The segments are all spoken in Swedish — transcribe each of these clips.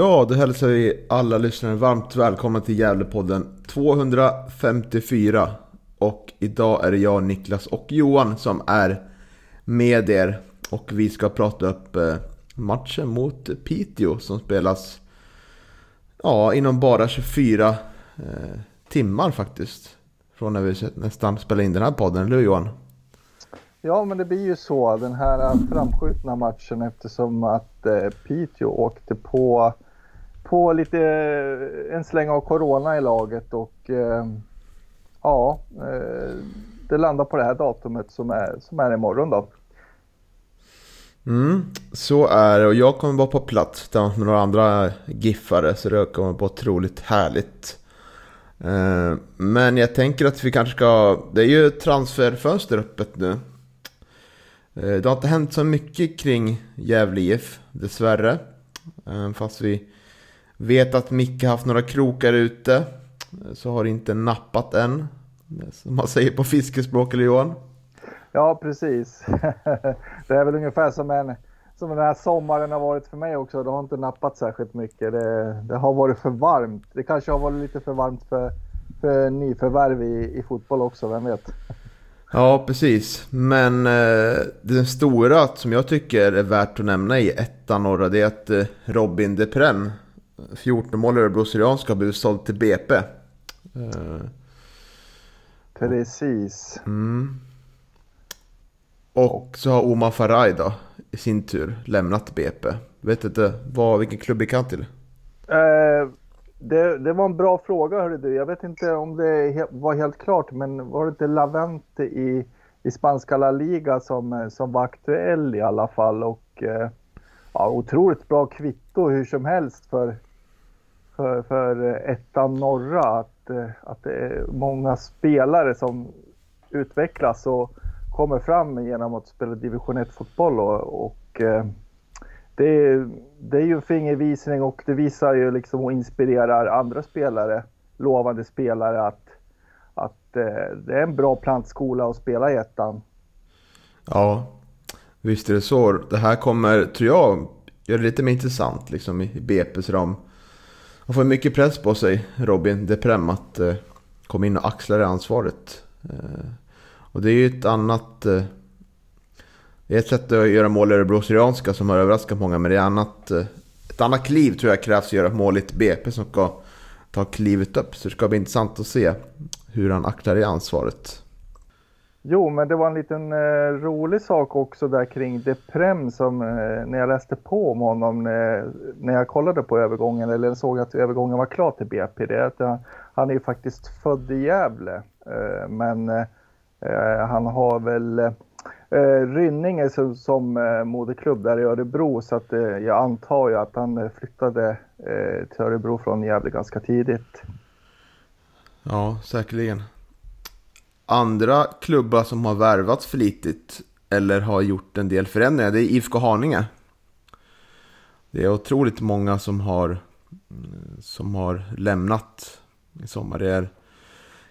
Ja, då hälsar vi alla lyssnare varmt välkomna till Gävlepodden 254. Och idag är det jag, Niklas och Johan som är med er. Och vi ska prata upp eh, matchen mot Piteå som spelas ja, inom bara 24 eh, timmar faktiskt. Från när vi nästan spelade in den här podden, eller hur Johan? Ja, men det blir ju så den här framskjutna matchen eftersom att eh, Piteå åkte på, på lite eh, en släng av corona i laget och eh, ja, eh, det landar på det här datumet som är, som är imorgon då. Mm, så är det och jag kommer vara på plats tillsammans med några andra giffare så det kommer vara otroligt härligt. Eh, men jag tänker att vi kanske ska, det är ju transferfönster öppet nu. Eh, det har inte hänt så mycket kring Gävle IF, dessvärre. Eh, fast vi vet att Micke haft några krokar ute. Så har inte nappat än. Som man säger på fiskespråk, eller Johan? Ja, precis. det är väl ungefär som, en, som den här sommaren har varit för mig också. Det har inte nappat särskilt mycket. Det, det har varit för varmt. Det kanske har varit lite för varmt för, för nyförvärv i, i fotboll också, vem vet? Ja, precis. Men eh, den stora som jag tycker är värt att nämna i ettan norra det är att eh, Robin Deprem, 14-målare Örebro Syrianska, har blivit såld till BP. Eh, precis. Mm. Och så har Omar Faraj då i sin tur lämnat BP. Vet inte vad, vilken klubb gick han till? Eh, det, det, var en bra fråga hörru du. Jag vet inte om det var helt klart men var det inte Lavente i, i spanska La Liga som, som var aktuell i alla fall och eh, ja, otroligt bra kvitto hur som helst för, för, för ettan norra att, eh, att det är många spelare som utvecklas och kommer fram genom att spela division 1 fotboll och, och eh, det är, det är ju en fingervisning och det visar ju liksom och inspirerar andra spelare, lovande spelare att, att eh, det är en bra plantskola att spela i ettan. Ja, visst är det så. Det här kommer, tror jag, göra det lite mer intressant liksom i BP's ram. Han får mycket press på sig, Robin Deprem, att eh, komma in och axla det ansvaret. Eh, och det är ju ett annat... Eh, det är ett sätt att göra mål i Örebro Syrianska som har överraskat många, men det är annat, eh, ett annat kliv tror jag krävs att göra mål i ett BP som ska ta klivet upp. Så det ska bli intressant att se hur han axlar det ansvaret. Jo, men det var en liten eh, rolig sak också där kring Deprem som eh, när jag läste på om honom när, när jag kollade på övergången eller såg att övergången var klar till BP. Det är att han, han är ju faktiskt född i Gävle, eh, men eh, eh han har väl eh, Rynninge som, som eh, moderklubb där i Örebro så att eh, jag antar ju att han flyttade eh, till Örebro från Gävle ganska tidigt. Ja, säkerligen. Andra klubbar som har värvats flitigt eller har gjort en del förändringar, det är IFK Haninge. Det är otroligt många som har, som har lämnat i sommar. Det är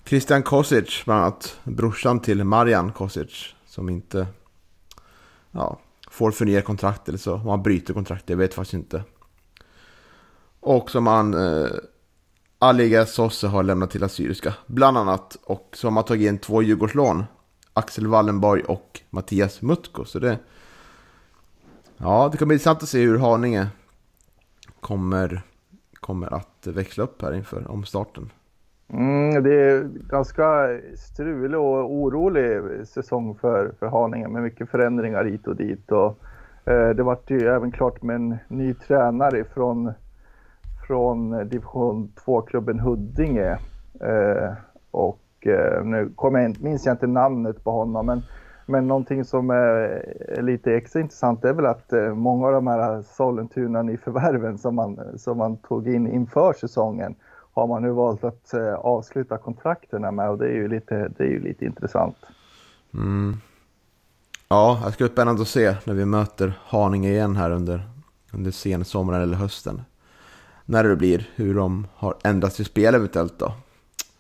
Christian Kosic, bland annat brorsan till Marian Kosic, som inte ja, får förnya kontrakt eller så. Om han bryter kontrakt, jag vet faktiskt inte. Och som han eh, Aliga Sosse har lämnat till Assyriska, bland annat. Och så har man tagit in två Djurgårdslån. Axel Wallenborg och Mattias Mutko. Så det... Ja, det kommer bli intressant att se hur Haninge kommer, kommer att växla upp här inför omstarten. Mm, det är ganska strulig och orolig säsong för, för Haninge med mycket förändringar hit och dit. Och, eh, det vart ju även klart med en ny tränare från från division 2-klubben Huddinge. Eh, och eh, nu kommer jag, minns jag inte namnet på honom, men, men någonting som är, lite extra intressant är väl att eh, många av de här Sollentuna nyförvärven som man, som man tog in inför säsongen har man nu valt att avsluta kontrakterna med och det är ju lite, det är ju lite intressant. Mm. Ja, det ska bli spännande att se när vi möter Haninge igen här under, under sensommaren eller hösten. När det blir, hur de har ändrat sitt spel eventuellt då.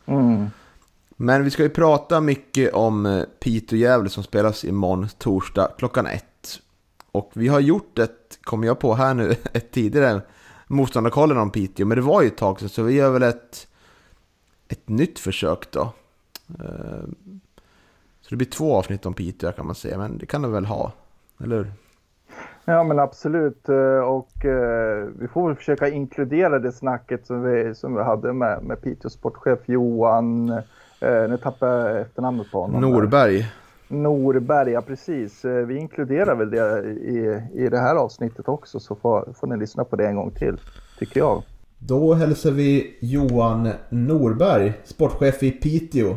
Mm. Men vi ska ju prata mycket om eh, Piteå Gävle som spelas imorgon torsdag klockan ett. Och vi har gjort ett, kommer jag på här nu, ett tidigare motståndarkollen om Piteå. Men det var ju ett tag sedan så vi gör väl ett, ett nytt försök då. Eh, så det blir två avsnitt om Piteå kan man säga, men det kan det väl ha, eller hur? Ja men absolut eh, och eh, vi får väl försöka inkludera det snacket som vi, som vi hade med, med Piteås sportchef Johan, eh, nu tappar jag efternamnet på honom. Norberg. Norberg, ja precis. Vi inkluderar väl det i, i det här avsnittet också så får, får ni lyssna på det en gång till, tycker jag. Då hälsar vi Johan Norberg, sportchef i Piteå.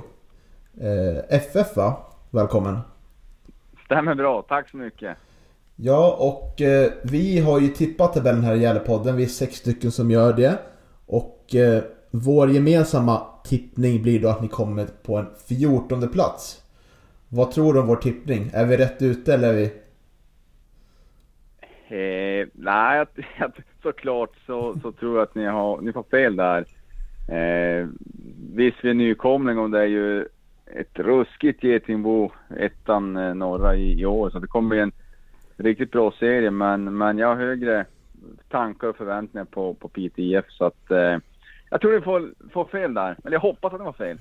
Eh, FF va? Välkommen. Stämmer bra, tack så mycket. Ja, och eh, vi har ju tippat tabellen här i Gävlepodden. Vi är sex stycken som gör det. Och eh, vår gemensamma tippning blir då att ni kommer på en fjortonde plats. Vad tror du om vår tippning? Är vi rätt ute eller är vi... Eh, nej, såklart så, så tror jag att ni har, ni får fel där. Eh, visst, vi är nykomling och det är ju ett ruskigt Getingbo, ettan eh, norra i, i år. Så det kommer bli en riktigt bra serie. Men, men jag har högre tankar och förväntningar på, på PTIF. Så att eh, jag tror ni får, får fel där. Eller jag hoppas att det var fel.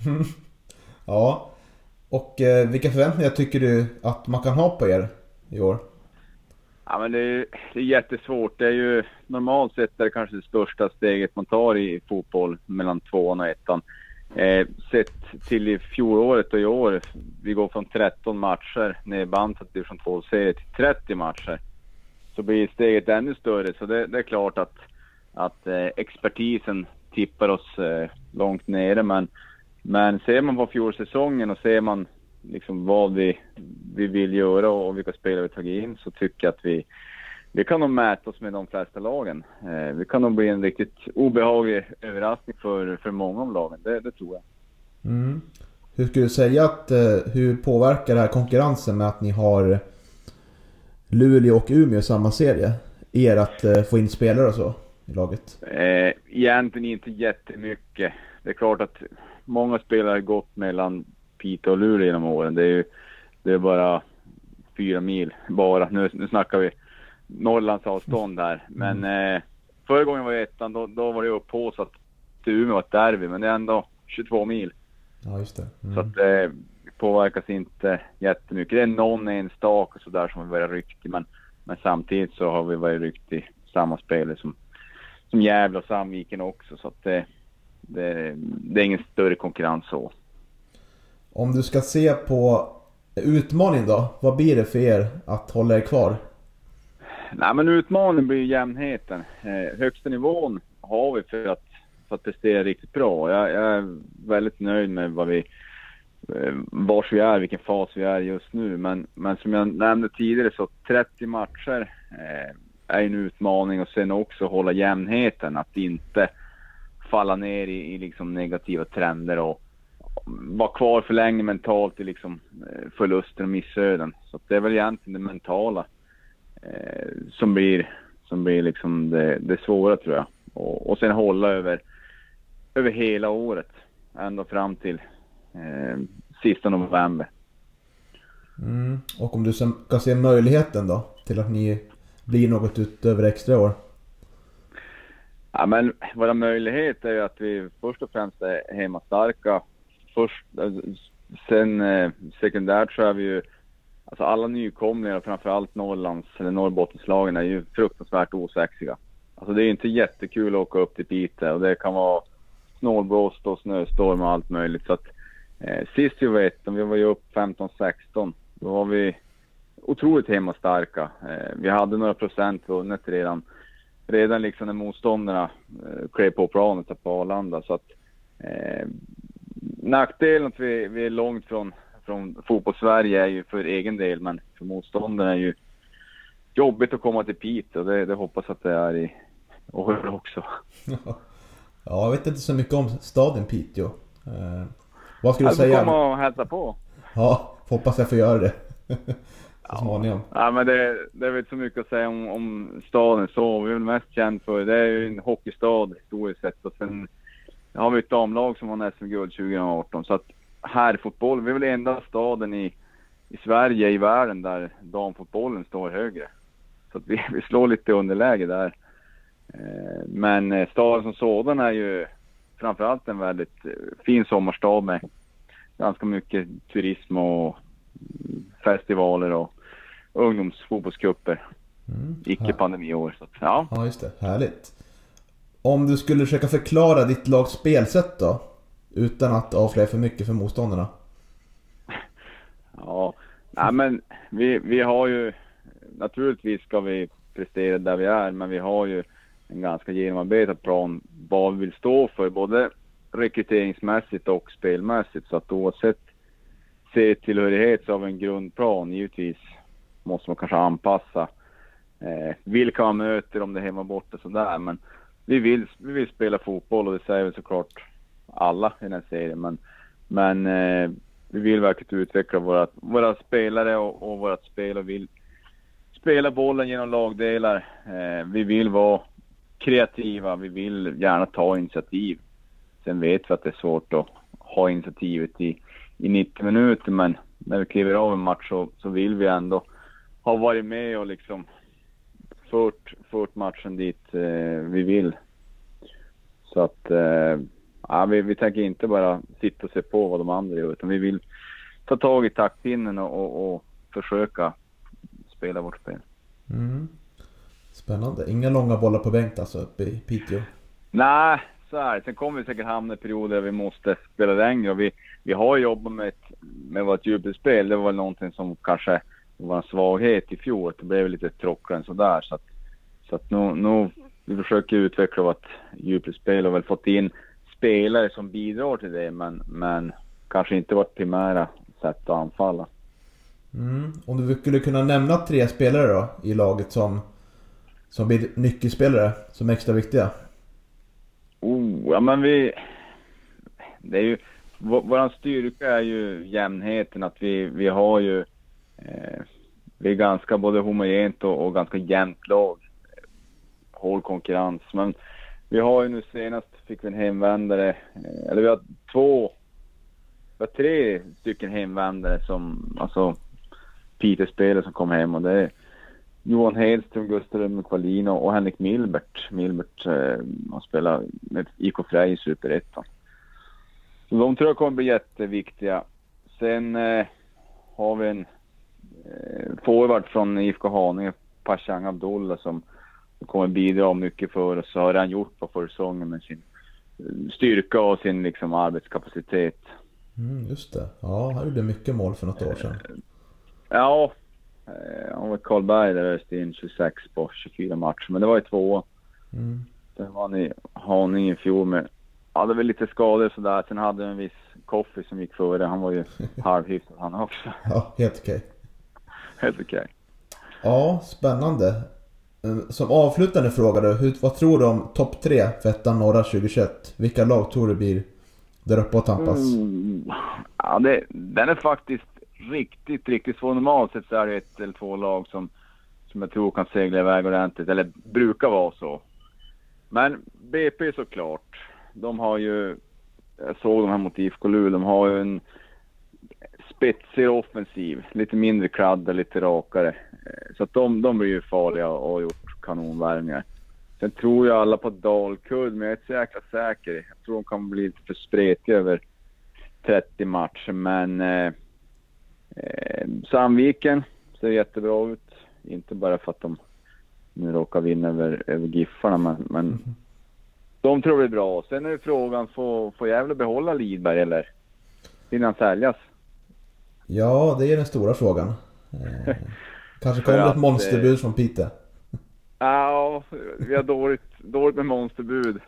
ja. Och eh, vilka förväntningar tycker du att man kan ha på er i år? Ja, men det är, det är jättesvårt. Det är ju normalt sett är det kanske det största steget man tar i fotboll mellan tvåan och ettan. Eh, sett till i fjolåret och i år, vi går från 13 matcher nedbantat division 2-serie till 30 matcher. Så blir steget ännu större. Så det, det är klart att, att eh, expertisen tippar oss eh, långt nere. Men, men ser man på fjolsäsongen och ser man liksom vad vi, vi vill göra och vilka spelare vi tagit in så tycker jag att vi, vi kan nog mäta oss med de flesta lagen. Eh, vi kan nog bli en riktigt obehaglig överraskning för, för många av lagen, det, det tror jag. Mm. Hur skulle du säga att, eh, hur påverkar det här konkurrensen med att ni har Luleå och Umeå i samma serie? Er att eh, få in spelare och så i laget? Eh, egentligen inte jättemycket. Det är klart att många spelare har gått mellan Piteå och Luleå genom åren. Det är ju det är bara fyra mil bara. Nu, nu snackar vi Norrlands avstånd här. Men mm. eh, förra gången var jag ettan, då, då var det upphaussat till Umeå ett derby, men det är ändå 22 mil. Ja, just det. Mm. Så att det eh, påverkas inte jättemycket. Det är någon enstaka sådär som har varit ryktig, men, men samtidigt så har vi varit ryckt i samma spelare som, som Gävle och Sandviken också. Så att det, det, det är ingen större konkurrens så. Om du ska se på utmaning då, vad blir det för er att hålla er kvar? Nej men utmaningen blir jämnheten. Eh, högsta nivån har vi för att, för att prestera riktigt bra. Jag, jag är väldigt nöjd med vad vi, eh, vars vi är, vilken fas vi är just nu. Men, men som jag nämnde tidigare så 30 matcher eh, är en utmaning och sen också hålla jämnheten. Att inte falla ner i, i liksom negativa trender och vara kvar för länge mentalt i liksom eh, förluster och missöden. Så det är väl egentligen det mentala eh, som blir, som blir liksom det, det svåra tror jag. Och, och sen hålla över, över hela året. Ända fram till eh, sista november. Mm. Och om du kan se möjligheten då till att ni blir något utöver extra år? Ja men våra möjligheter är ju att vi först och främst är hemmastarka. Först, sen eh, sekundärt så är vi ju Alltså alla nykomlingar, framförallt Norrlands eller Norrbottenslagen, är ju fruktansvärt osexiga. Alltså det är inte jättekul att åka upp till Piteå och det kan vara snålblåst och snöstorm och allt möjligt. Så att, eh, sist vi var om vi var ju upp 15-16, då var vi otroligt hemmastarka. Eh, vi hade några procent vunnet redan, redan liksom när motståndarna eh, klev på planet på Arlanda. Så att, eh, nackdelen att vi, vi är långt från, från fotbollssverige är ju för egen del, men för motståndarna är ju jobbigt att komma till Piteå. Det, det hoppas att det är i år också. ja, jag vet inte så mycket om staden Piteå. Eh, vad skulle du säga? komma och hälsa på. Ja, hoppas jag får göra det. så småningom. Ja, men det, det är väl inte så mycket att säga om, om staden så. Vi är väl mest känd för, det är ju en hockeystad historiskt sett. Och sen har vi ett damlag som vann SM-guld 2018. Så att herrfotboll, vi är väl enda staden i, i Sverige, i världen, där damfotbollen står högre. Så att vi, vi slår lite underläge där. Eh, men eh, staden som sådan är ju framförallt en väldigt eh, fin sommarstad med ganska mycket turism och festivaler och ungdomsfotbollscuper. Mm. Icke pandemiår. Så att, ja. Ja, just det. Härligt. Om du skulle försöka förklara ditt lags spelsätt då? Utan att avslöja för mycket för motståndarna. Ja, nej men vi, vi har ju naturligtvis ska vi prestera där vi är, men vi har ju en ganska genomarbetad plan vad vi vill stå för, både rekryteringsmässigt och spelmässigt. Så att oavsett serietillhörighet så har vi en grundplan. Givetvis måste man kanske anpassa eh, vilka man möter, om det är hemma och borta sådär. Men vi vill, vi vill spela fotboll och det säger vi såklart alla i den här serien. Men, men eh, vi vill verkligen utveckla våra, våra spelare och, och vårt spel och vill spela bollen genom lagdelar. Eh, vi vill vara kreativa, vi vill gärna ta initiativ. Sen vet vi att det är svårt att ha initiativet i, i 90 minuter, men när vi kliver av en match så, så vill vi ändå ha varit med och liksom fört, fört matchen dit eh, vi vill. Så att, eh, ja, vi, vi tänker inte bara sitta och se på vad de andra gör, utan vi vill ta tag i taktpinnen och, och, och försöka spela vårt spel. Mm. Spännande. Inga långa bollar på bänk alltså uppe i Piteå? Nej, så är det. Sen kommer vi säkert hamna i perioder där vi måste spela längre och vi, vi har jobbat med, ett, med vårt djupledsspel. Det var någonting som kanske var en svaghet i fjol. Det blev lite tråkigare än sådär. Så att, så att nu, nu vi försöker utveckla vårt djupledsspel och väl fått in spelare som bidrar till det, men, men kanske inte vårt primära sätt att anfalla. Mm. Om du skulle kunna nämna tre spelare då i laget som, som blir nyckelspelare, som är extra viktiga? Oh, ja men vi... Det är ju... Vår styrka är ju jämnheten, att vi, vi har ju... Eh, vi är ganska både homogent och, och ganska jämnt lag. Hård konkurrens, men vi har ju nu senast fick vi en hemvändare, eh, eller vi har två, vi har tre stycken hemvändare som, alltså Piteå-spelare som kom hem och det är Johan Hedström, Gustav Mukvalin och Henrik Milbert. Milbert eh, har spelat med IK Frej i Superettan. Så de tror jag kommer bli jätteviktiga. Sen eh, har vi en eh, forward från IFK Haninge, Pashang Abdullah, som kommer bidra mycket för oss. Så har han gjort på försäsongen med sin styrka och sin liksom, arbetskapacitet. Mm, just det. Ja, han gjorde mycket mål för något år sedan. Ja, eh, han var Karlberg där öste in 26 på 24 matcher, men det var ju två. Mm. Sen var han i Haninge i fjol med, hade väl lite skador och sådär. Sen hade en viss Koffi som gick före. Han var ju halvhyfsad han också. Ja, helt okej. Helt okej. Ja, spännande. Ehm, som avslutande fråga då, hur, vad tror du om topp tre för ettan norra 2021? Vilka lag tror du blir där uppe och tampas? Mm. Ja, det, den är faktiskt riktigt, riktigt svår. Normalt sett så är det ett eller två lag som, som jag tror kan segla iväg ordentligt, eller brukar vara så. Men BP såklart. De har ju, jag såg de här mot IFK Luleå, de har ju en spetsigare offensiv. Lite mindre kladda, lite rakare. Eh, Så att de, de blir ju farliga och har gjort kanonvärvningar. Sen tror jag alla på Dalkurd, men jag är inte så jäkla säker. Jag tror de kan bli lite för spretiga över 30 matcher, men eh, eh, Sandviken ser jättebra ut. Inte bara för att de nu råkar vinna över, över Giffarna, men, men de tror det är bra. Sen är frågan, får, får Gävle behålla Lidberg eller hinner han säljas? Ja, det är den stora frågan. Eh, kanske kommer ett monsterbud från Piteå. Ja, vi har dåligt, dåligt med monsterbud.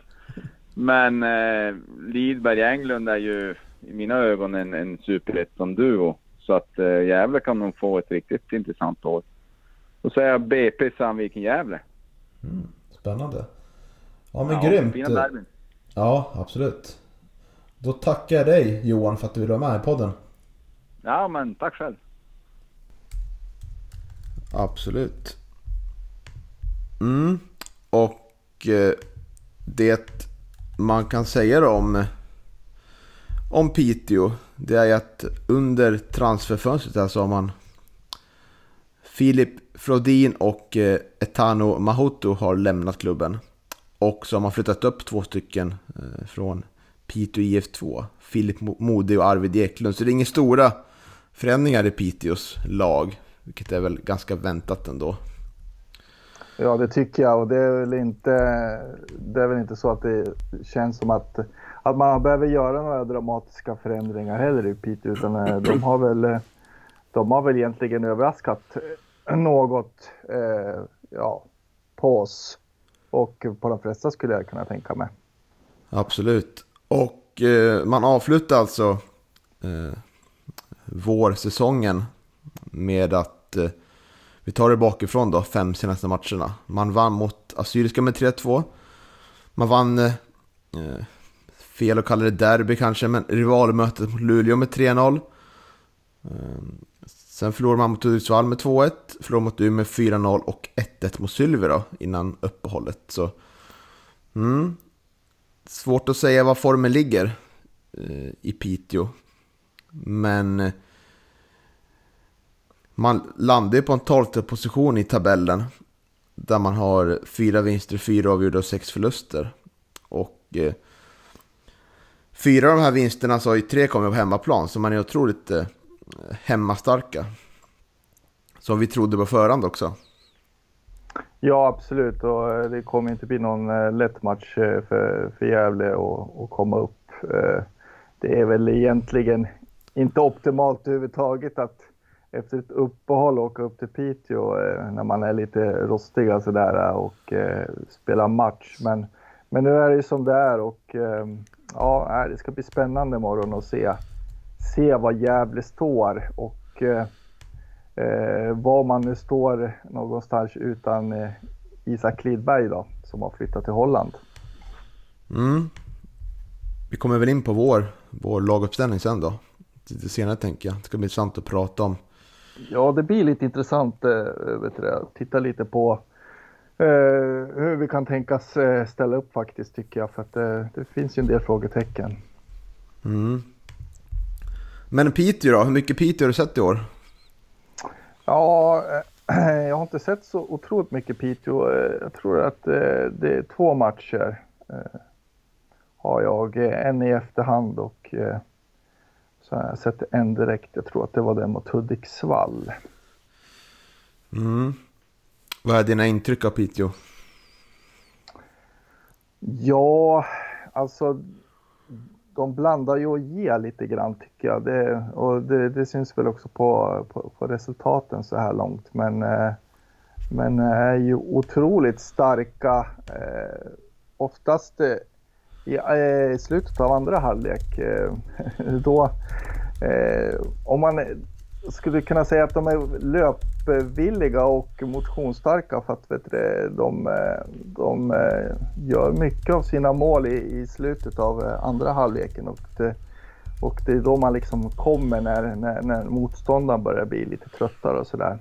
Men eh, Lidberg Englund är ju i mina ögon en, en superettan-duo. Så att eh, Gävle kan nog få ett riktigt intressant år. Då säger jag BP Sandviken-Gävle. Mm, spännande. Ja men Ja, grymt. Fina derbyn. Ja, absolut. Då tackar jag dig Johan för att du ville vara med i podden. Ja, men tack själv. Absolut. Mm. Och eh, det man kan säga då om, om Piteå, det är att under transferfönstret här så har man Filip Frodin och eh, Etano Mahoto har lämnat klubben. Och så har man flyttat upp två stycken eh, från Piteå IF2. Filip Modig och Arvid Eklund. Så det är inga stora förändringar i Piteås lag. Vilket är väl ganska väntat ändå. Ja, det tycker jag och det är väl inte, det är väl inte så att det känns som att, att man behöver göra några dramatiska förändringar heller i Piteå utan eh, de har väl, de har väl egentligen överraskat något eh, ja, på oss och på de flesta skulle jag kunna tänka mig. Absolut. Och eh, man avslutar alltså eh, vårsäsongen med att eh, vi tar det bakifrån då, fem senaste matcherna. Man vann mot Assyriska med 3-2. Man vann, eh, eh fel att kalla det derby kanske, men rivalmötet mot Luleå med 3-0. Eh, sen förlorade man mot Hudiksvall med 2-1, förlorade mot Umeå med 4-0 och 1-1 mot Sylve då, innan uppehållet. Så, mm, Svårt att säga var formen ligger eh, i Piteå. Men man landar ju på en tolfte position i tabellen. Där man har fyra vinster, fyra avgjorda och sex förluster. Och eh, fyra av de här vinsterna så har ju tre kommit på hemmaplan. Så man är otroligt eh, hemmastarka. Som vi trodde på förhand också. Ja, absolut. Och eh, det kommer inte bli någon eh, lätt match eh, för, för Gävle att komma upp. Det är väl egentligen inte optimalt överhuvudtaget att efter ett uppehåll åka upp till Piteå eh, när man är lite rostiga sådär eh, och eh, spela match. Men, men nu är det ju som det är och eh, ja, det ska bli spännande imorgon att se, se vad Gävle står och eh, eh, var man nu står någonstans utan eh, Isak Lidberg då, som har flyttat till Holland. Mm. Vi kommer väl in på vår, vår laguppställning sen då. Lite senare tänker jag. Det ska bli intressant att prata om. Ja, det blir lite intressant eh, att titta lite på eh, hur vi kan tänkas eh, ställa upp faktiskt tycker jag. För att det finns ju en del frågetecken. Mm. Men Piteå då? Hur mycket Piteå har du sett i år? Ja, jag har inte sett så otroligt mycket Piteå. Jag tror att det är två matcher. Har jag. En i efterhand och så jag sett en direkt. Jag tror att det var den mot Hudiksvall. Mm. Vad är dina intryck av Piteå? Ja, alltså de blandar ju och ger lite grann tycker jag. Det, och det, det syns väl också på, på, på resultaten så här långt. Men, eh, men är ju otroligt starka. Eh, oftast Eh, i slutet av andra halvlek. Eh, då, eh, om man skulle kunna säga att de är löpvilliga och motionsstarka för att vet du, de, de gör mycket av sina mål i, i slutet av andra halvleken. Och det, och det är då man liksom kommer när, när, när motståndaren börjar bli lite tröttare och sådär.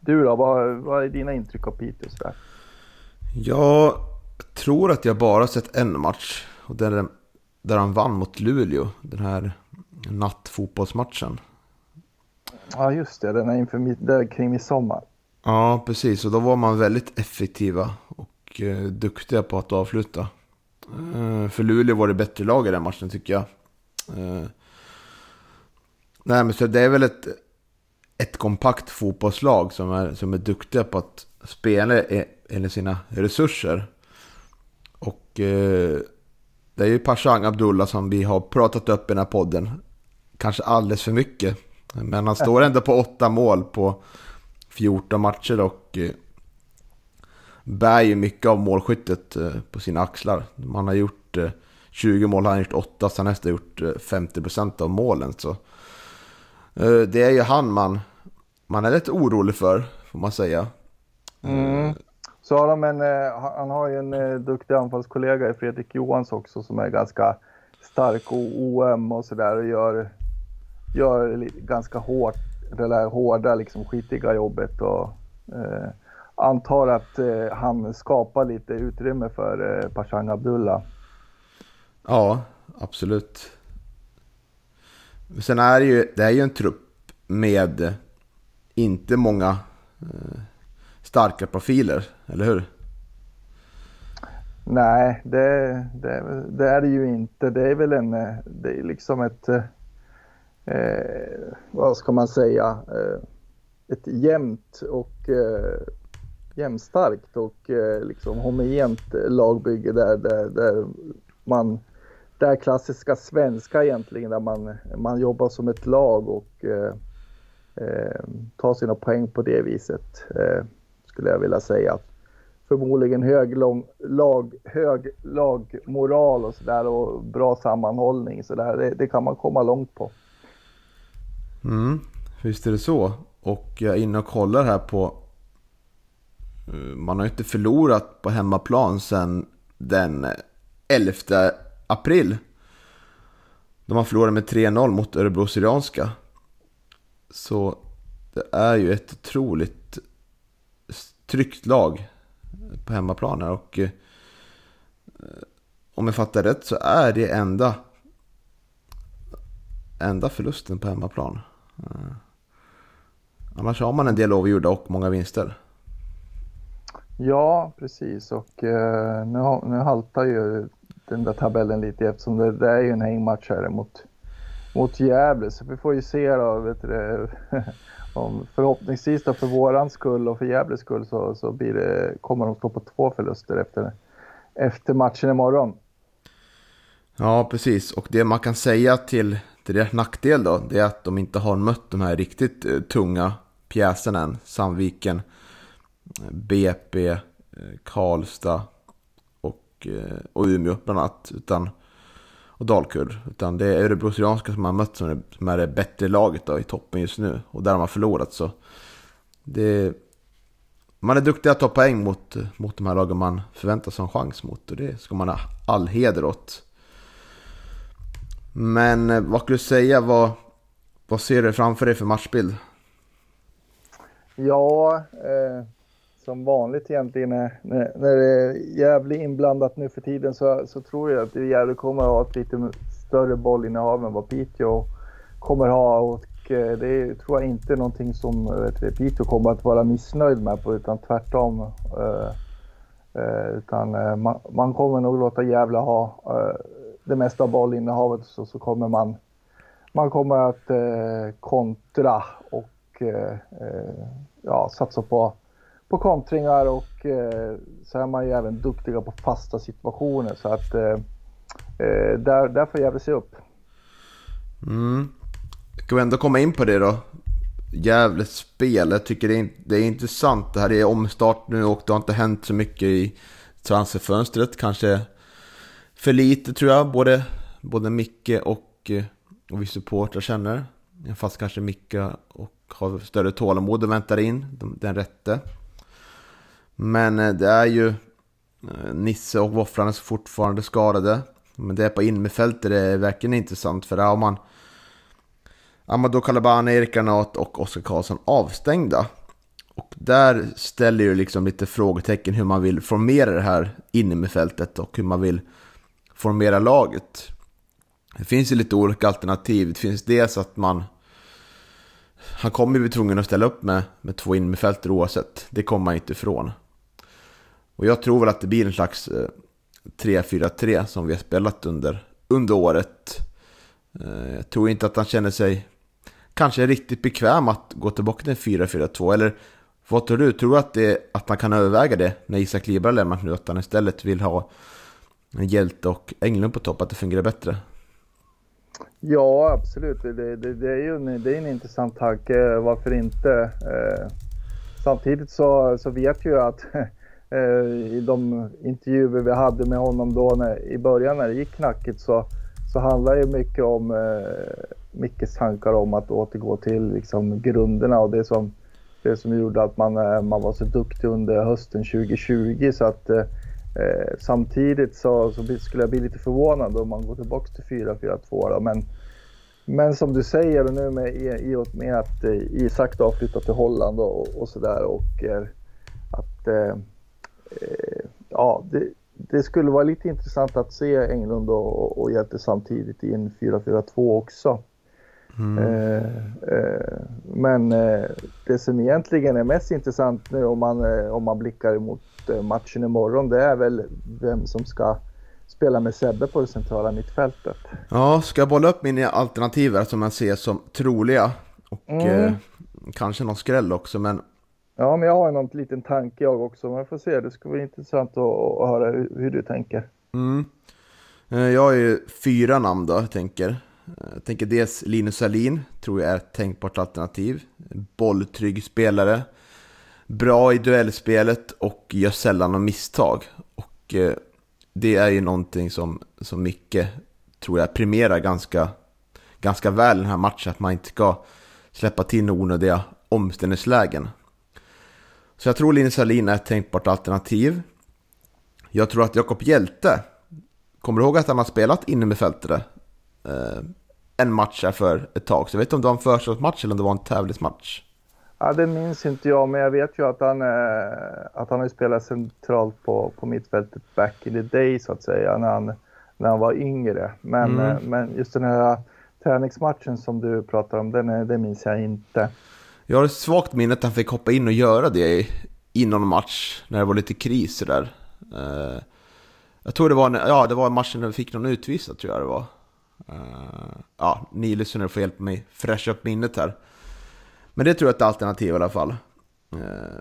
Du då, vad, vad är dina intryck av Piteå? Sådär? Tror att jag bara sett en match. Och där, där han vann mot Luleå. Den här nattfotbollsmatchen. Ja just det, den är inför mitt, där kring midsommar. Ja, precis. Och då var man väldigt effektiva och eh, duktiga på att avsluta. Eh, för Luleå var det bättre lag i den matchen tycker jag. Eh, nej, men så det är väl ett, ett kompakt fotbollslag som är, som är duktiga på att spela e- enligt sina resurser. Och eh, det är ju Pashang Abdullah som vi har pratat upp i den här podden. Kanske alldeles för mycket. Men han står ändå på åtta mål på 14 matcher och eh, bär ju mycket av målskyttet eh, på sina axlar. Man har gjort 20 mål, han har gjort 8, så han har nästan gjort 50% av målen. Så det är ju han man, man är lite orolig för, får man säga. Mm. Så har de en, han har ju en eh, duktig anfallskollega i Fredrik Johans också som är ganska stark och OM och sådär och gör, gör ganska hårt, det där hårda liksom skitiga jobbet och eh, antar att eh, han skapar lite utrymme för eh, Pashang Abdullah. Ja, absolut. Sen är det ju, det är ju en trupp med inte många eh, starka profiler, eller hur? Nej, det, det, det, är det ju inte. Det är väl en, det är liksom ett, eh, vad ska man säga, eh, ett jämnt och eh, jämnstarkt och eh, liksom homogent lagbygge där, där, där man, det är klassiska svenska egentligen, där man, man jobbar som ett lag och eh, eh tar sina poäng på det viset, eh, skulle jag vilja säga förmodligen hög, lång, lag, hög lagmoral och sådär och bra sammanhållning. Så där. Det, det, kan man komma långt på. Mm, visst är det så. Och jag är inne och kollar här på... Eh, man har inte förlorat på hemmaplan sedan den 11 april. De har förlorat med 3-0 mot Örebro Syrianska. Så det är ju ett otroligt tryggt lag på hemmaplan här. Och eh, om jag fattar rätt så är det enda, enda förlusten på hemmaplan. Eh, annars har man en del avgjorda och många vinster. Ja, precis. Och eh, nu, nu haltar ju den där tabellen lite eftersom det, det är ju en hängmatch här mot, mot Gävle. Så vi får ju se då, vet du, om förhoppningsvis då för våran skull och för Gävles skull så, så blir det, kommer de stå på två förluster efter, efter matchen imorgon. Ja, precis. Och det man kan säga till, till deras nackdel då, det är att de inte har mött de här riktigt eh, tunga pjäserna än. Sandviken, BP, eh, Karlstad och, eh, och Umeå bland annat. Utan och Dalkurd. Utan det är Örebro Syrianska som har mött som är, som är det bättre laget då, i toppen just nu. Och där de har förlorat så. Det, man är duktig att ta poäng mot, mot de här lagen man förväntar sig en chans mot. Och det ska man ha all heder åt. Men eh, vad skulle du säga? Vad, vad ser du framför dig för matchbild? Ja, eh, som vanligt egentligen när, när, det är Gävle inblandat nu för tiden så, så tror jag att Gävle kommer att ha ett lite större bollinnehav än vad Piteå kommer ha. Och eh, det tror jag inte är någonting som vet, Piteå kommer att vara missnöjd med på, utan tvärtom. Eh, eh, utan man, man, kommer nog låta Gävle ha det mesta av bollinnehavet så, så kommer man, man kommer att kontra och ja, satsa på på kontringar och eh, så är man ju även duktiga på fasta situationer. Så att eh, eh, där, där får Gävle se upp. Mm. Ska vi ändå komma in på det då? Gävles spel. Jag tycker det är, det är intressant. Det här är omstart nu och det har inte hänt så mycket i transferfönstret. Kanske för lite tror jag. Både, både Micke och, eh, och vi supportrar känner. Fast kanske Micke och har större tålamod och väntar in den rätte. Men eh, det är ju eh, Nisse och Våfflan är fortfarande skadade. Men det är på innerfältet det är verkligen intressant för där har man Amadou Kalabane, Erik Granat och Oskar Karlsson avstängda. Och där ställer ju liksom lite frågetecken hur man vill formera det här innerfältet och hur man vill formera laget. Det finns ju lite olika alternativ. Det finns dels att man han kommer ju bli tvungen att ställa upp med, med två innerfältare oavsett. Det kommer man inte ifrån. Och jag tror väl att det blir en slags eh, 3-4-3 som vi har spelat under, under året. Eh, jag tror inte att han känner sig kanske riktigt bekväm att gå tillbaka till 4-4-2. Eller vad tror du? Tror du att, det, att han kan överväga det när Isak Libra lämnat nu? Att han istället vill ha en Hjälte och Englund på topp, att det fungerar bättre? Ja, absolut. Det, det, det är ju en, det är en intressant tanke. Varför inte? Eh, samtidigt så, så vet jag att Eh, i de intervjuer vi hade med honom då när, i början när det gick knackigt så, så handlar det mycket om eh, Mickes tankar om att återgå till liksom, grunderna och det som, det som gjorde att man, eh, man var så duktig under hösten 2020. Så att, eh, eh, samtidigt så, så skulle jag bli lite förvånad om man går tillbaka till 4-4-2. Men, men som du säger nu med, i, och med att eh, Isak då har flyttat till Holland och, och sådär och eh, att eh, ja, det, det, skulle vara lite intressant att se Englund och, och Hjälte samtidigt i en 4-4-2 också. Mm. Eh, eh, men eh, det som egentligen är mest intressant nu om man, eh, om man blickar mot eh, matchen imorgon det är väl vem som ska spela med Sebbe på det centrala mittfältet. Ja, ska jag bolla upp mina alternativ här som jag ser som troliga och mm. eh, kanske någon skräll också men Ja, men jag har någon liten tanke jag också. Men jag får se, det ska bli intressant att, att höra hur, hur, du tänker. Mm. Eh, jag har ju fyra namn då, jag tänker. Eh, jag tänker dels Linus Salin, tror jag är ett tänkbart alternativ. Bolltrygg spelare. Bra i duellspelet och gör sällan några misstag. Och eh, det är ju någonting som, som Micke, tror jag, premierar ganska, ganska väl den här matchen. Att man inte ska släppa till onödiga omställningslägen. Så jag tror Linus Salin är ett tänkbart alternativ. Jag tror att Jakob Hjälte, kommer du ihåg att han har spelat inne med fältare? Eh, en match här för ett tag. Så jag vet inte om det var en försäsongsmatch eller om det var en tävlingsmatch. Ja, det minns inte jag, men jag vet ju att han, eh, att han har spelat centralt på, på mittfältet back in the day så att säga, när han, när han var yngre. Men, mm. eh, men just den här träningsmatchen som du pratar om, den, den minns jag inte. Jag har ett svagt minne att han fick hoppa in och göra det innan match, när det var lite kris där. Uh, eh, jag tror det var, ja, det var matchen när vi fick någon utvisad tror jag det var. Uh, ja, ni lyssnare får hjälpa mig fräscha upp minnet här. Men det tror jag är ett alternativ i alla fall. Uh,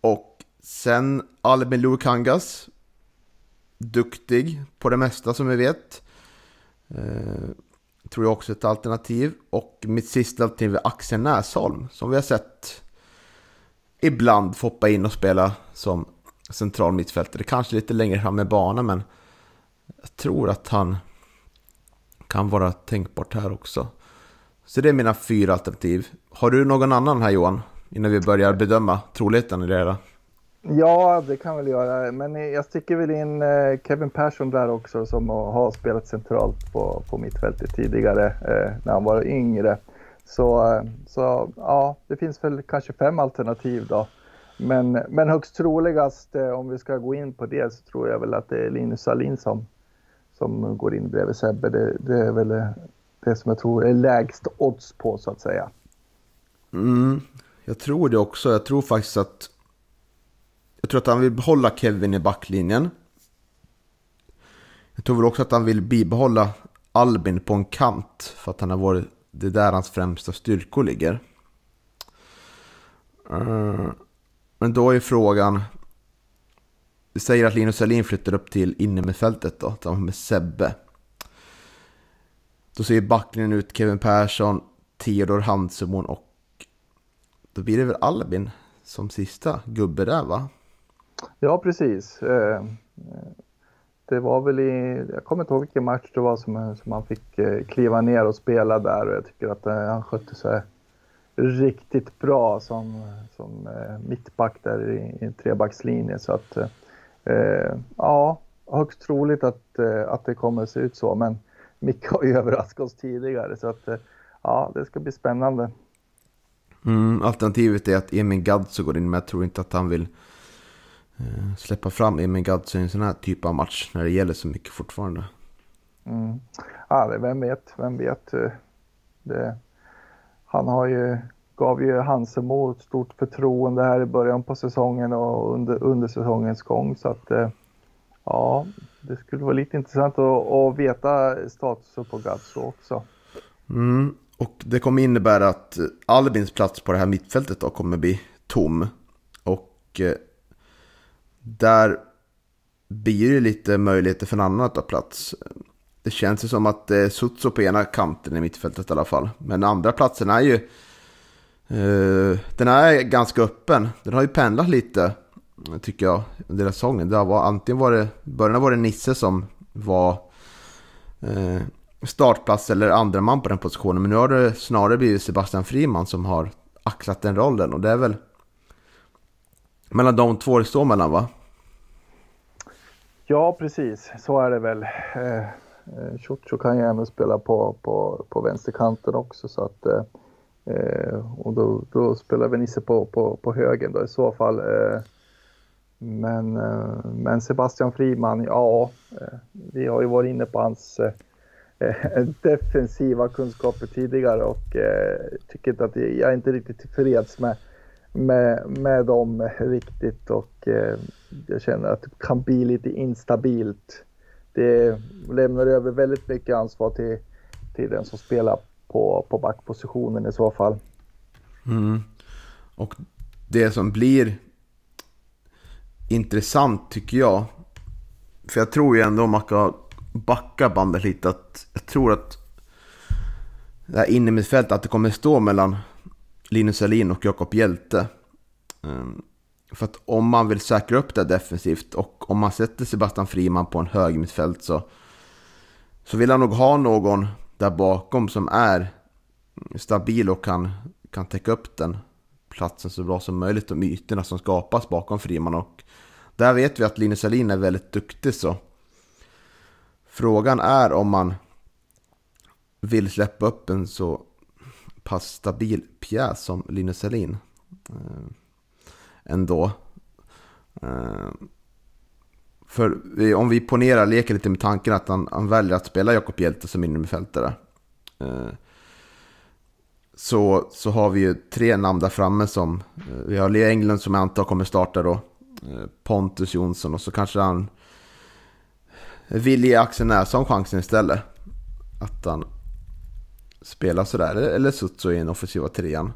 och sen Albin Lukangas. Duktig på det mesta som vi vet. Tror jag också är ett alternativ. Och mitt sista alternativ är Axel Näsholm. Som vi har sett ibland få hoppa in och spela som central mittfältare. Kanske lite längre fram i banan men jag tror att han kan vara tänkbart här också. Så det är mina fyra alternativ. Har du någon annan här Johan? Innan vi börjar bedöma troligheten i det hela. Ja, det kan väl göra. Men jag sticker väl in eh, Kevin Persson där också som har spelat centralt på, på mittfältet tidigare eh, när han var yngre. Så, eh, så ja, det finns väl kanske fem alternativ då. Men, men högst troligast eh, om vi ska gå in på det så tror jag väl att det är Linus Salin som, som går in bredvid Sebbe. Det, det är väl det som jag tror är lägst odds på så att säga. Mm, jag tror det också. Jag tror faktiskt att jag tror att han vill behålla Kevin i backlinjen. Jag tror väl också att han vill bibehålla Albin på en kant. För att han har varit, det är där hans främsta styrkor ligger. Eh, men då är frågan. Vi säger att Linus Alin flyttar upp till innermittfältet. då. Tillsammans med Sebbe. Då ser backlinjen ut Kevin Persson, Theodor Hansemon och då blir det väl Albin som sista gubbe där va? Ja, precis. Eh, eh, det var väl i, jag kommer inte ihåg vilken match det var som, som han fick eh, kliva ner och spela där och jag tycker att han skötte sig riktigt bra som, som mittback där i, i trebackslinje. Så att ja, högst troligt att, att det kommer att se ut så. Men Micke har ju överraskat oss tidigare så att ja, det ska bli spännande. Mm, alternativet är att Emin Gadzo går in men jag tror inte att han vill släppa fram Emin Gadzio i en sån här typ av match när det gäller så mycket fortfarande. Mm. Ja, vem vet, vem vet. Eh, det, han har ju, gav ju Hansemo ett stort förtroende här i början på säsongen och under, under säsongens gång. Så att eh, ja, det skulle vara lite intressant att, att veta statusen på Gadzio också. Mm. Och det kommer innebära att Albins plats på det här mittfältet då kommer bli tom. Och där blir det lite möjligheter för en annan att ta plats. Det känns ju som att eh, det är Sutso på ena kanten i mittfältet i alla fall. Men andra platsen är ju... Uh, den är ganska öppen. Den har ju pendlat lite tycker jag, under hela säsongen. Det var, antingen var det, början var det Nisse som var uh, startplats eller andra man på den positionen. Men nu har det snarare blivit Sebastian Friman som har axlat den rollen. Och det är väl mellan de två det står mellan va? Ja, precis. Så är det väl. Eh, eh Ciuccio kan ju även spela på, på, på vänsterkanten också. Så att, eh, eh och då, då spelar vi Nisse på, på, på högen då i så fall. Eh, men, eh, men Sebastian Friman, ja, eh, vi har ju varit inne på hans eh, defensiva kunskaper tidigare och eh, tycker inte att jag är inte riktigt tillfreds med, med, med dem riktigt och jag känner att det kan bli lite instabilt. Det lämnar över väldigt mycket ansvar till, till den som spelar på, på backpositionen i så fall. Mm. Och det som blir intressant tycker jag. För jag tror ju ändå om man ska backa bandet lite att jag tror att det här innermittfältet att det kommer stå mellan Linus Alin och Jakob Hjälte. Ehm. För att om man vill säkra upp det defensivt och om man sätter Sebastian Friman på en hög mittfält så, så vill han nog ha någon där bakom som är stabil och kan, kan täcka upp den platsen så bra som möjligt. och ytorna som skapas bakom Friman. Och där vet vi att Linus Alin är väldigt duktig så. Frågan är om man vill släppa upp en så pass stabil pjäs som Linus Alin. Eh, Ändå. Eh, för om vi ponerar, leker lite med tanken att han, han väljer att spela Jakob Hjelte som innermittfältare. Eh, så, så har vi ju tre namn där framme som... Eh, vi har Lea Englund som jag antar kommer starta då. Pontus Jonsson och så kanske han vill ge Axel Näsholm chansen istället. Att han spelar sådär. Eller Sutso i den offensiva trean.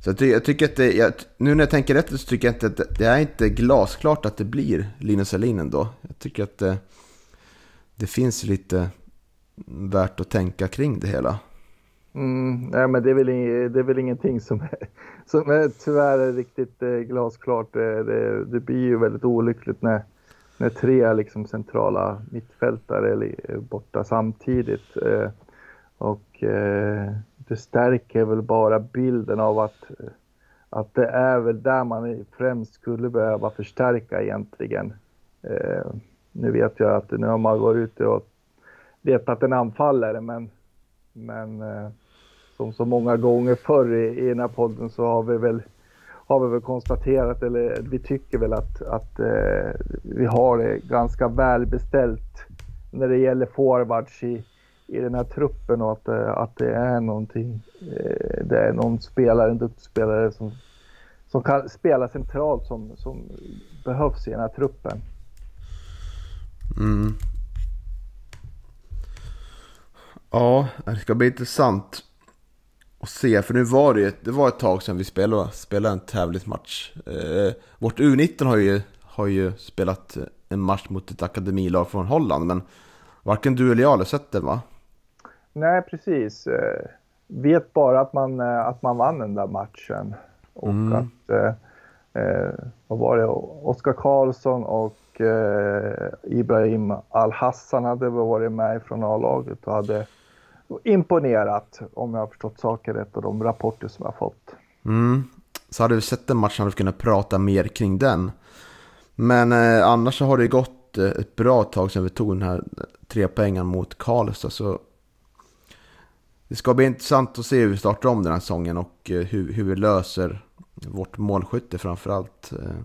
Så jag, ty jag tycker att det, jag, nu när jag tänker efter så tycker jag inte att det, det, är inte glasklart att det blir Linus Alin ändå. Jag tycker att det, det finns lite värt att tänka kring det hela. Mm, nej, men det är, väl, det är väl ingenting som är, som är tyvärr är riktigt eh, glasklart. Det, det, det, blir ju väldigt olyckligt när, när tre liksom, centrala mittfältare är borta samtidigt. Och eh, det stärker väl bara bilden av att, eh, att det är väl där man främst skulle behöva förstärka egentligen. Eh, nu vet jag att nu har man varit ute och letat en anfallare men men eh, som så många gånger förr i, i den här podden så har vi väl, har vi väl konstaterat, eller vi tycker väl att, att eh, vi har det ganska välbeställt när det gäller forwards i, i den här truppen och att, eh, att det är någonting, eh, det är någon spelare, en duktig spelare som, som kan spela centralt som, som behövs i den här truppen. Mm. Ja, det ska bli intressant att se. För nu var det ju det var ett tag sedan vi spelade, spelade en tävlingsmatch. Eh, vårt U19 har ju, har ju spelat en match mot ett akademilag från Holland. Men varken du eller jag har sett den va? Nej, precis. Eh, vet bara att man, eh, att man vann den där matchen. Och mm. att, eh, eh, vad var det, Oskar Karlsson och eh, Ibrahim Al-Hassan hade varit med från A-laget och hade imponerat om jag har förstått saker rätt och de rapporter som jag fått. Mm. Så hade vi sett den matchen hade vi kunnat prata mer kring den. Men eh, annars så har det gått ett bra tag sedan vi tog den här tre poängen mot Karlstad. Så det ska bli intressant att se hur vi startar om den här säsongen och eh, hur, hur vi löser vårt målskytte framförallt. Eh,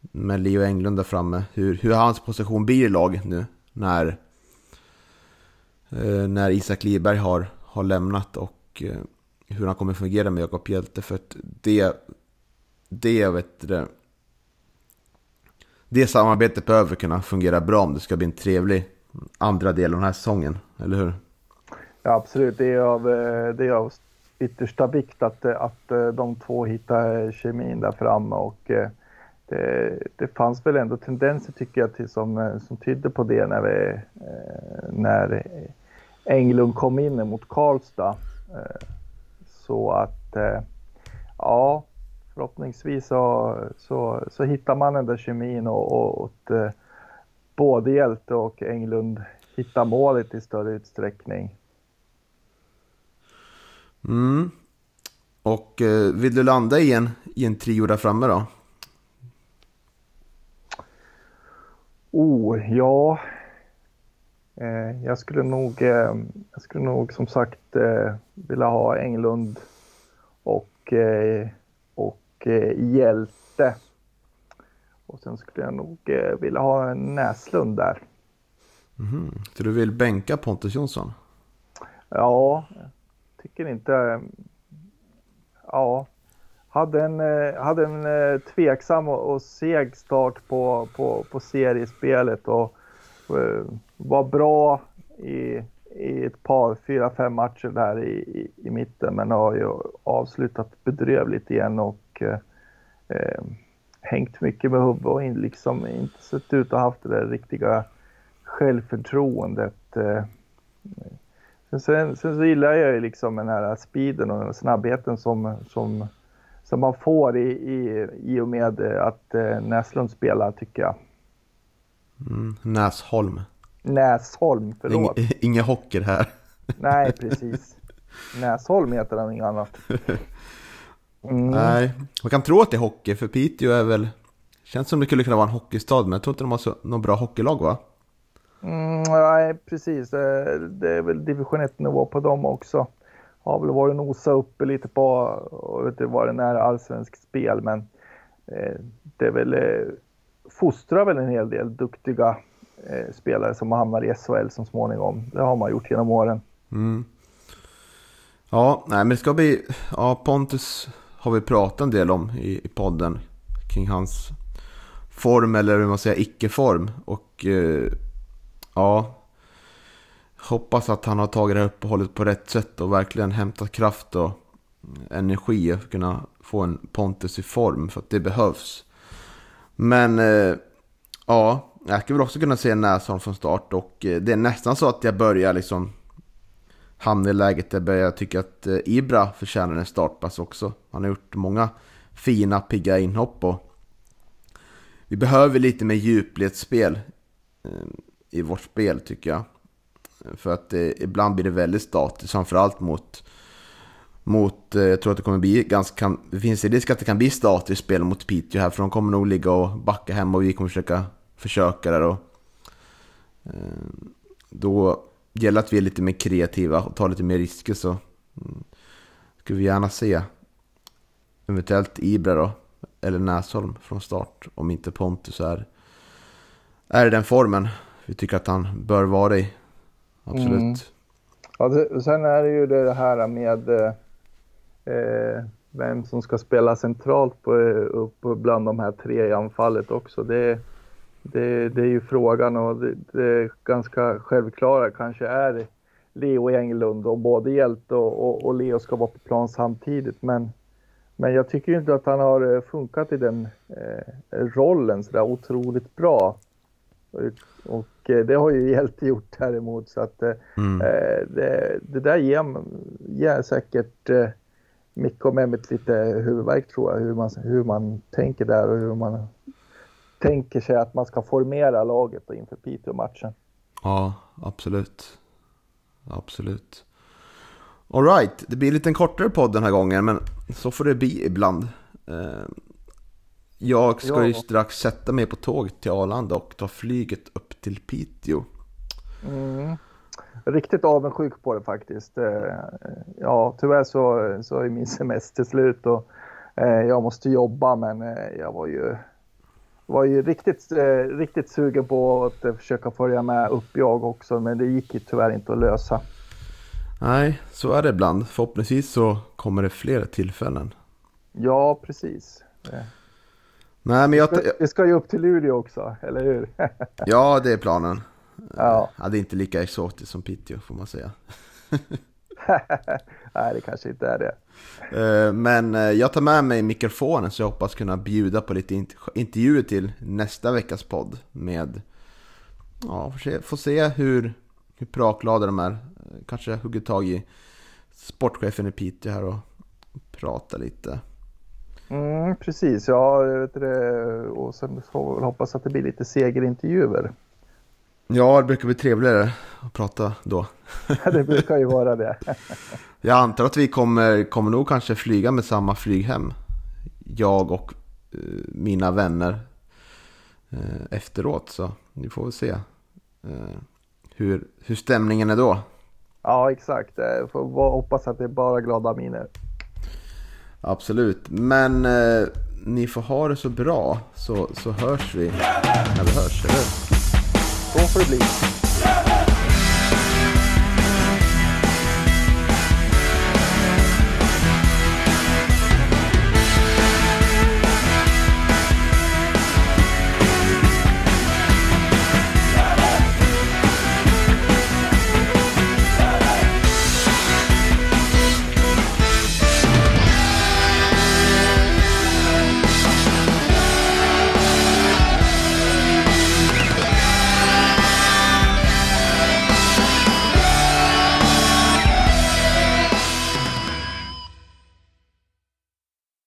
med Leo Englund där framme. Hur, hur hans position blir i lag nu när eh, när Isak Liberg har, har lämnat och hur han kommer fungera med Jakob Hjelte. För att det, det, vet du, det samarbetet behöver kunna fungera bra om det ska bli en trevlig andra del av den här säsongen, eller hur? Ja, absolut. Det är av, eh, det är av yttersta vikt att, eh, att eh, de två hittar kemin där framme och det, det fanns väl ändå tendenser tycker jag till, som, som tydde på det när, vi, när Englund kom in mot Karlstad. Så att, ja, förhoppningsvis så, så, så hittar man den där kemin och, och, och både Hjälte och Englund hittar målet i större utsträckning. Mm. Och eh, vill du landa i en, i en trio där framme då? Oh, ja. Eh, jag skulle nog, eh, jag skulle nog som sagt eh, vilja ha Englund och, eh, och eh, Hjälte. Och sen skulle jag nog eh, vilja ha en Näslund där. Mm. Så du vill bänka Pontus Jonsson? Ja, tycker inte... Eh, ja, hade en, eh, hade en eh, tveksam och, och seg start på, på, på seriespelet och var bra i, i ett par, fyra, fem matcher där i, i, i mitten men har ju avslutat bedrövligt igen och eh, hängt mycket med huvudet och in, liksom inte sett ut att ha haft det där riktiga självförtroendet. Eh, sen, sen, sen så gillar jag ju liksom den här speeden och snabbheten som, som som man får i, i, i och med att eh, Näslund spelar tycker jag. Mm, Näsholm. Näsholm, förlåt. Inge, inga hocker här. Nej, precis. Näsholm heter han, inget annat. Mm. Nej, man kan tro att det är hockey, för Piteå är väl... Känns som det skulle kunna vara en hockeystad, men jag tror inte de har så, någon bra hockeylag va? Mm, nej, precis. Eh, det, är väl division 1-nivå på dem också har väl varit nosa uppe lite på och inte vad det är allsvenskt spel men eh, det är väl eh, fostrar väl en hel del duktiga spelare som hamnar i SHL som småningom. Det har man gjort genom åren. Mm. Ja, nej men det ska bli, ja Pontus har vi pratat en del om i, i podden kring hans form eller hur man säger icke-form och eh, ja hoppas att han har tagit det här uppehållet på rätt sätt och verkligen hämtat kraft och energi för att kunna få en Pontus i form för att det behövs. Men eh, ja, jag skulle väl också kunna se Näsholm från start och eh, det är nästan så att jag börjar liksom hamna i läget där jag börjar tycka att eh, Ibra förtjänar en startpass också. Han har gjort många fina, pigga inhopp och vi behöver lite mer djupledsspel ehm, i vårt spel tycker jag. För att eh, ibland blir det väldigt statiskt, framförallt mot mot, eh, jag tror att det kommer bli ganska, det finns en risk att det kan bli statiskt spel mot Piteå här för de kommer nog ligga och backa hem och vi kommer försöka försöka där och eh, då gäller att vi är lite mer kreativa och tar lite mer risker så mm, skulle vi gärna se eventuellt Ibra då eller Näsholm från start om inte Pontus är är i den formen vi tycker att han bör vara i absolut. Mm. Ja, det, sen är det ju det här med eh, eh, vem som ska spela centralt på, upp bland de här tre i anfallet också. Det, det, det är ju frågan och det, det ganska självklara kanske är Leo Englund och både Hjälte och, och, och, Leo ska vara på plan samtidigt. Men, men jag tycker inte att han har eh, funkat i den eh, rollen sådär otroligt bra. Och eh, det har ju Hjälte gjort däremot så att eh, mm. Eh, det, det, där ger, ger säkert Micke och Mehmet lite huvudvärk tror jag, hur man, hur man tänker där och hur man tänker sig att man ska formera laget inför Piteå-matchen. Ja, absolut. Absolut. Alright, det blir lite en kortare podd den här gången, men så får det bli ibland. Jag ska ja. ju strax sätta mig på tåget till Arlanda och ta flyget upp till Piteå. Mm. Riktigt avundsjuk på det faktiskt. Eh, ja, tyvärr så, så är min semester slut och eh, jag måste jobba men eh, jag var ju, var ju riktigt, riktigt sugen på att försöka följa med upp jag också men det gick ju tyvärr inte att lösa. Nej, så är det ibland. Förhoppningsvis så kommer det fler tillfällen. Ja, precis. Nej, men jag... Vi ska ju upp till Luleå också, eller hur? ja, det är planen. Ja. ja. Det är inte lika exotiskt som Piteå får man säga. Nej, det kanske inte är det. Eh, men eh, jag tar med mig mikrofonen så jag hoppas kunna bjuda på lite intervjuer till nästa veckas podd med Ja, får se, får se hur, hur pratglada de är. Kanske hugger tag i sportchefen i Piteå här och prata lite. Mm, precis, ja. Vet det, och sen får vi väl hoppas att det blir lite segerintervjuer. Ja, det brukar bli trevligare att prata då. det brukar ju vara det. Jag antar att vi kommer, kommer nog kanske flyga med samma flyghem. Jag och eh, mina vänner eh, efteråt. Så vi får väl se eh, hur, hur stämningen är då. Ja, exakt. Eh, Får hoppas att det är bara glada miner. Absolut. Men eh, ni får ha det så bra så, så hörs vi när vi hörs, eller hur? Så får det bli.